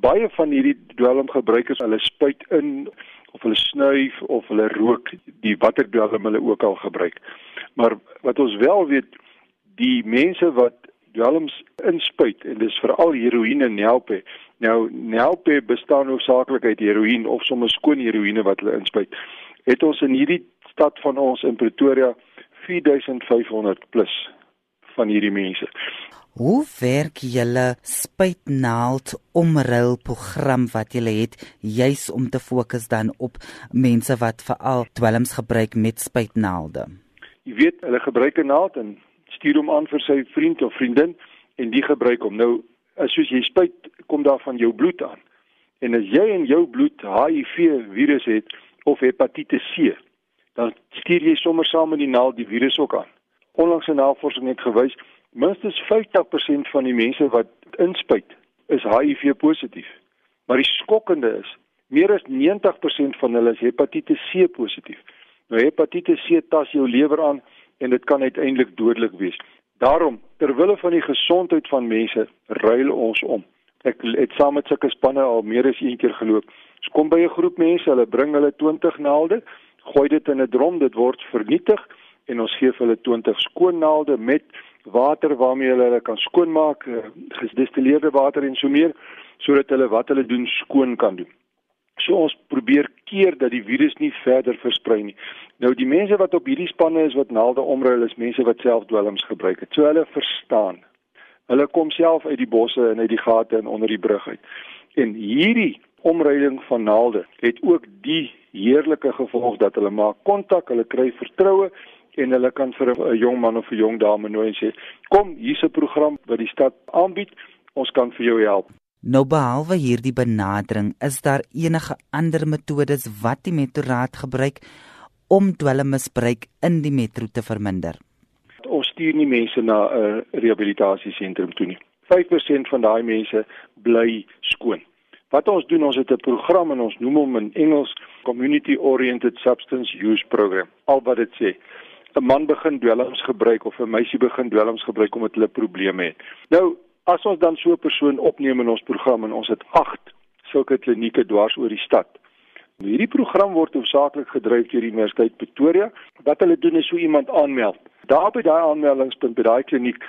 Baie van hierdie dwelmgebruikers, hulle spuit in of hulle snuif of hulle rook die watter dwelm hulle ook al gebruik. Maar wat ons wel weet, die mense wat dwelms inspuit en dis veral heroïne en nelpe. Nou nelpe bestaan hoofsaaklik uit heroïne of sommer skoon heroïne wat hulle inspuit. Het ons in hierdie stad van ons in Pretoria 4500 plus van hierdie mense. Hoe werk julle spuitnaald omruil program wat julle het juis om te fokus dan op mense wat veral dwelms gebruik met spuitnaalde? Jy weet, hulle gebruik 'n naald en stuur hom aan vir sy vriend of vriendin en die gebruik hom. Nou as soos jy spuit kom daar van jou bloed aan. En as jy in jou bloed HIV virus het of hepatitis C, dan stuur jy sommer saam met die naald die virus ook aan. Onlangs 'n navorsing het gewys minstens 50% van die mense wat inspuit is HIV positief. Maar die skokkende is meer as 90% van hulle is hepatitis C positief. Nou hepatitis C tas jou lewer aan en dit kan uiteindelik dodelik wees. Daarom, ter wille van die gesondheid van mense, ruil ons om. Ek het saam met sulke spanne al meer as een keer geloop. Ons kom by 'n groep mense, hulle bring hulle 20 naalde, gooi dit in 'n drom, dit word vernietig en ons gee hulle 20 skoon naalde met water waarmee hulle hulle kan skoonmaak, eh, gedistilleerde water en so meer sodat hulle wat hulle doen skoon kan doen. So ons probeer keer dat die virus nie verder versprei nie. Nou die mense wat op hierdie spanne is wat naalde omruil is mense wat self dwelms gebruik het. So hulle verstaan. Hulle kom self uit die bosse en uit die gate en onder die brug uit. En hierdie omruiling van naalde het ook die heerlike gevolg dat hulle maak kontak, hulle kry vertroue en hulle kan vir 'n jong man of 'n jong dame nooi en sê kom hier's 'n program wat die stad aanbied ons kan vir jou help Nou behalwe hierdie benadering, is daar enige ander metodes wat die metroraad gebruik om dwelmmisbruik in die metro te verminder? Ons stuur nie mense na 'n uh, rehabilitasiesentrum toe nie. 5% van daai mense bly skoon. Wat ons doen, ons het 'n program en ons noem hom in Engels Community Oriented Substance Use Program. Al wat dit sê, 'n man begin dwelms gebruik of 'n meisie begin dwelms gebruik omdat hulle probleme het. Nou, As ons dan so 'n persoon opneem in ons program en ons het 8 sulke klinieke dwars oor die stad. Nou hierdie program word hoofsaaklik gedryf deur die Universiteit Pretoria. Wat hulle doen is so iemand aanmeld. Daar by daai aanmeldingspunt by daai kliniek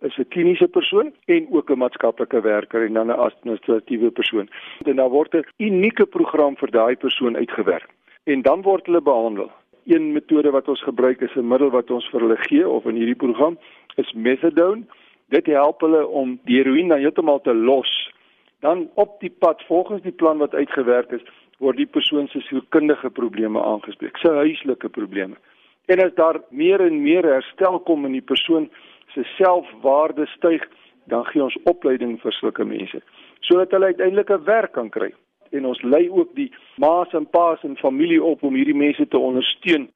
is 'n kliniese persoon en ook 'n maatskaplike werker en dan 'n administratiewe persoon. En dan word 'n unieke program vir daai persoon uitgewerk. En dan word hulle behandel. Een metode wat ons gebruik is 'n middel wat ons vir hulle gee of in hierdie program is methadone dit help hulle om die heroïne dan heeltemal te los. Dan op die pad volgens die plan wat uitgewerk is, word die persoon se sielkundige probleme aangespreek, sy huislike probleme. En as daar meer en meer herstel kom in die persoon se selfwaarde styg, dan gee ons opleiding vir sulke mense sodat hulle uiteindelik 'n werk kan kry. En ons lei ook die ma's en pa's en familie op om hierdie mense te ondersteun